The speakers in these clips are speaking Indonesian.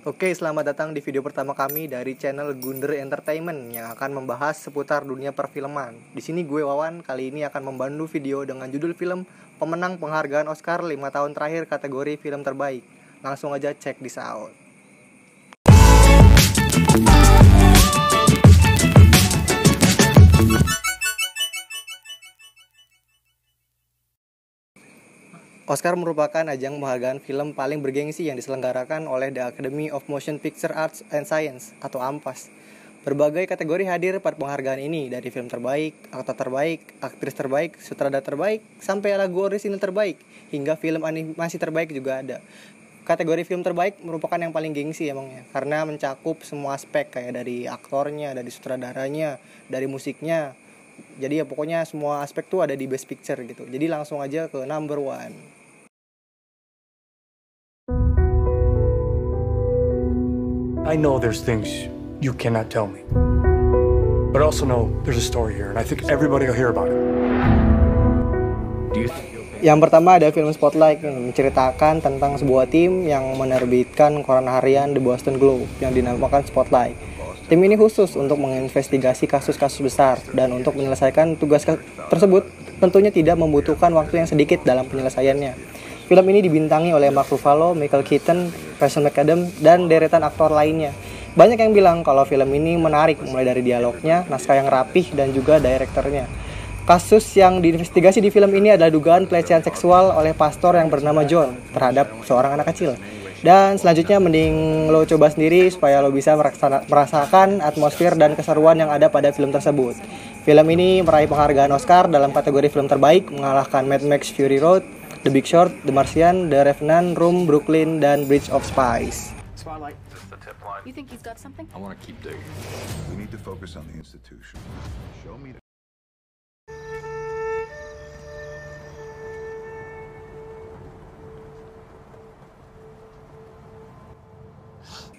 Oke, selamat datang di video pertama kami dari channel Gunder Entertainment yang akan membahas seputar dunia perfilman. Di sini gue Wawan kali ini akan membantu video dengan judul film pemenang penghargaan Oscar 5 tahun terakhir kategori film terbaik. Langsung aja cek this out. Oscar merupakan ajang penghargaan film paling bergengsi yang diselenggarakan oleh The Academy of Motion Picture Arts and Science atau AMPAS. Berbagai kategori hadir pada penghargaan ini dari film terbaik, aktor terbaik, aktris terbaik, sutradara terbaik, sampai lagu orisinal terbaik, hingga film animasi terbaik juga ada. Kategori film terbaik merupakan yang paling gengsi emangnya karena mencakup semua aspek kayak dari aktornya, dari sutradaranya, dari musiknya. Jadi ya pokoknya semua aspek tuh ada di Best Picture gitu. Jadi langsung aja ke number one. I know there's things you cannot tell me. But I also know there's a story here, and I think everybody will hear about it. Do you think Yang pertama ada film Spotlight yang menceritakan tentang sebuah tim yang menerbitkan koran harian The Boston Globe yang dinamakan Spotlight. Tim ini khusus untuk menginvestigasi kasus-kasus besar dan untuk menyelesaikan tugas tersebut tentunya tidak membutuhkan waktu yang sedikit dalam penyelesaiannya. Film ini dibintangi oleh Mark Ruffalo, Michael Keaton, Rachel McAdams, dan deretan aktor lainnya. Banyak yang bilang kalau film ini menarik mulai dari dialognya, naskah yang rapih, dan juga direkturnya. Kasus yang diinvestigasi di film ini adalah dugaan pelecehan seksual oleh pastor yang bernama John terhadap seorang anak kecil. Dan selanjutnya mending lo coba sendiri supaya lo bisa merasakan atmosfer dan keseruan yang ada pada film tersebut. Film ini meraih penghargaan Oscar dalam kategori film terbaik mengalahkan Mad Max Fury Road, The Big Short, The Martian, The Revenant, Room, Brooklyn, dan Bridge of Spies. Spotlight. You think he's got something? I want to keep digging. We need to focus on the institution. Show me the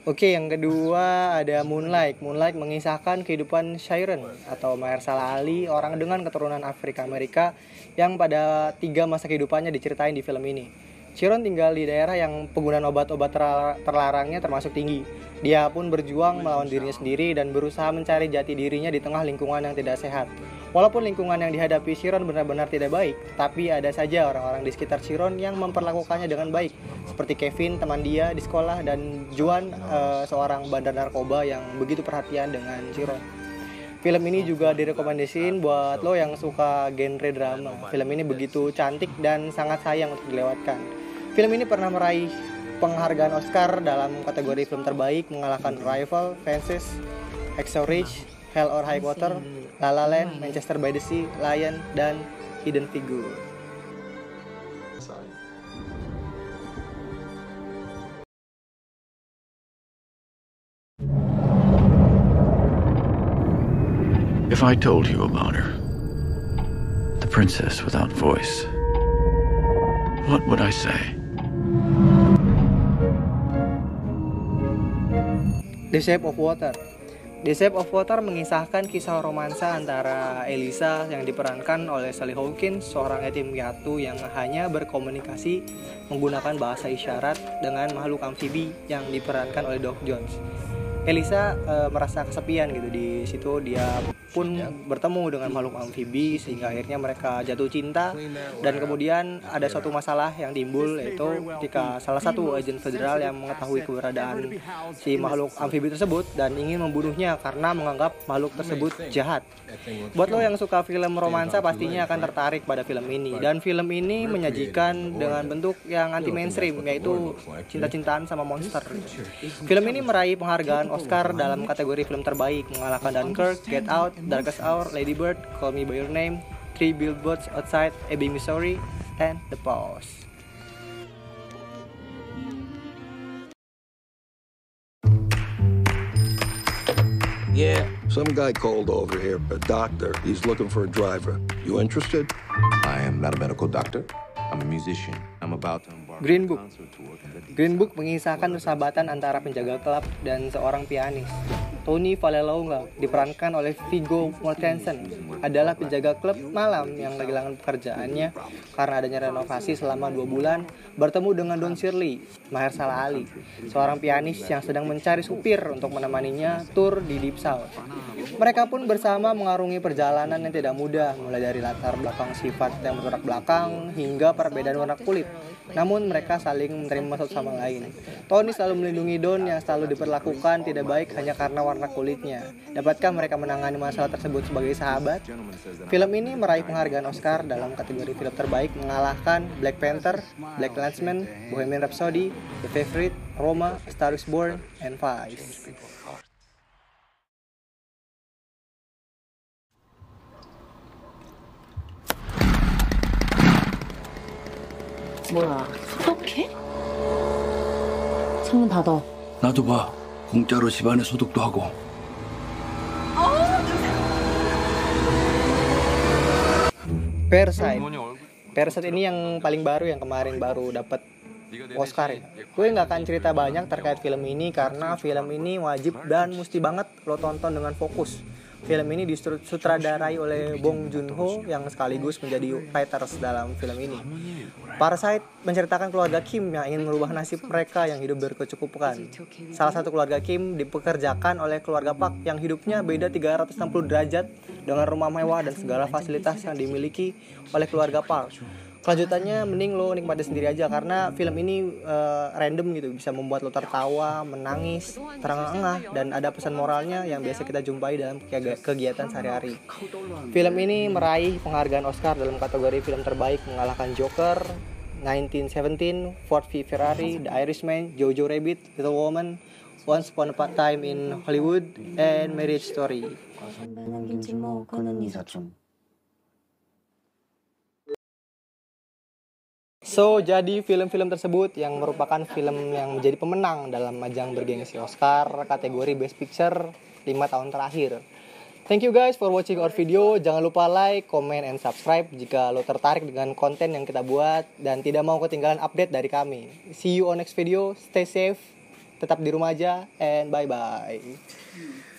Oke, yang kedua ada Moonlight. Moonlight mengisahkan kehidupan Sharon atau Mahershala Ali, orang dengan keturunan Afrika Amerika yang pada tiga masa kehidupannya diceritain di film ini. Sharon tinggal di daerah yang penggunaan obat-obat terla- terlarangnya termasuk tinggi. Dia pun berjuang melawan dirinya sendiri dan berusaha mencari jati dirinya di tengah lingkungan yang tidak sehat. Walaupun lingkungan yang dihadapi Sharon benar-benar tidak baik, tapi ada saja orang-orang di sekitar Sharon yang memperlakukannya dengan baik, seperti Kevin teman dia di sekolah dan Juan eh, seorang bandar narkoba yang begitu perhatian dengan Sharon. Film ini juga direkomendasiin buat lo yang suka genre drama. Film ini begitu cantik dan sangat sayang untuk dilewatkan. Film ini pernah meraih penghargaan Oscar dalam kategori film terbaik mengalahkan Rival, Fences, Hacksaw Ridge, Hell or High Water, La La Land, Manchester by the Sea, Lion, dan Hidden Figure. If I told you about her, the princess without voice, what would I say? The Shape of Water. The Shape of Water mengisahkan kisah romansa antara Elisa yang diperankan oleh Sally Hawkins, seorang yatim piatu yang hanya berkomunikasi menggunakan bahasa isyarat dengan makhluk amfibi yang diperankan oleh Doc Jones. Elisa eh, merasa kesepian gitu di situ. Dia pun bertemu dengan makhluk amfibi sehingga akhirnya mereka jatuh cinta. Dan kemudian ada suatu masalah yang timbul yaitu ketika salah satu agen federal yang mengetahui keberadaan si makhluk amfibi tersebut dan ingin membunuhnya karena menganggap makhluk tersebut jahat. Buat lo yang suka film romansa pastinya akan tertarik pada film ini. Dan film ini menyajikan dengan bentuk yang anti mainstream yaitu cinta-cintaan sama monster. Film ini meraih penghargaan Oscar dalam kategori film terbaik mengalahkan Dunkirk, Get Out, Darkest Hour, Lady Bird, Call Me by Your Name, Three Billboards Outside Ebbing, Missouri, and The Pause. Yeah, Some guy called over here, a doctor. He's looking for a driver. You interested? I am not a medical doctor. I'm a musician. I'm about to. Green Book Green Book mengisahkan persahabatan antara penjaga klub dan seorang pianis. Tony Vallelonga diperankan oleh Viggo Mortensen adalah penjaga klub malam yang kehilangan pekerjaannya karena adanya renovasi selama dua bulan bertemu dengan Don Shirley, Mahershala Ali, seorang pianis yang sedang mencari supir untuk menemaninya tur di Deep South. Mereka pun bersama mengarungi perjalanan yang tidak mudah mulai dari latar belakang sifat yang bertolak belakang hingga perbedaan warna kulit. Namun mereka saling menerima satu sama lain. Tony selalu melindungi Don yang selalu diperlakukan tidak baik hanya karena warna kulitnya. Dapatkah mereka menangani masalah tersebut sebagai sahabat? Film ini meraih penghargaan Oscar dalam kategori film terbaik mengalahkan Black Panther, Black Landsman, Bohemian Rhapsody, The Favorite, Roma, Star is Born, and Vice. Wow. 창문 닫아. 나도 봐. 공짜로 집안에 소독도 하고. Parasite. Parasite ini yang paling baru yang kemarin baru dapat Oscar ya. Gue nggak akan cerita banyak terkait film ini karena film ini wajib dan mesti banget lo tonton dengan fokus. Film ini disutradarai oleh Bong Joon-ho yang sekaligus menjadi writers dalam film ini. Parasite menceritakan keluarga Kim yang ingin merubah nasib mereka yang hidup berkecukupan. Salah satu keluarga Kim dipekerjakan oleh keluarga Park yang hidupnya beda 360 derajat dengan rumah mewah dan segala fasilitas yang dimiliki oleh keluarga Park. Kelanjutannya mending lo nikmati sendiri aja karena film ini uh, random gitu bisa membuat lo tertawa, menangis, terengah-engah dan ada pesan moralnya yang biasa kita jumpai dalam kegiatan sehari-hari. Film ini meraih penghargaan Oscar dalam kategori film terbaik mengalahkan Joker, 1917, Ford v Ferrari, The Irishman, Jojo Rabbit, Little Woman, Once Upon a Time in Hollywood, and Marriage Story. So, jadi film-film tersebut yang merupakan film yang menjadi pemenang dalam ajang bergengsi Oscar kategori Best Picture 5 tahun terakhir. Thank you guys for watching our video. Jangan lupa like, comment, and subscribe jika lo tertarik dengan konten yang kita buat dan tidak mau ketinggalan update dari kami. See you on next video. Stay safe, tetap di rumah aja, and bye-bye.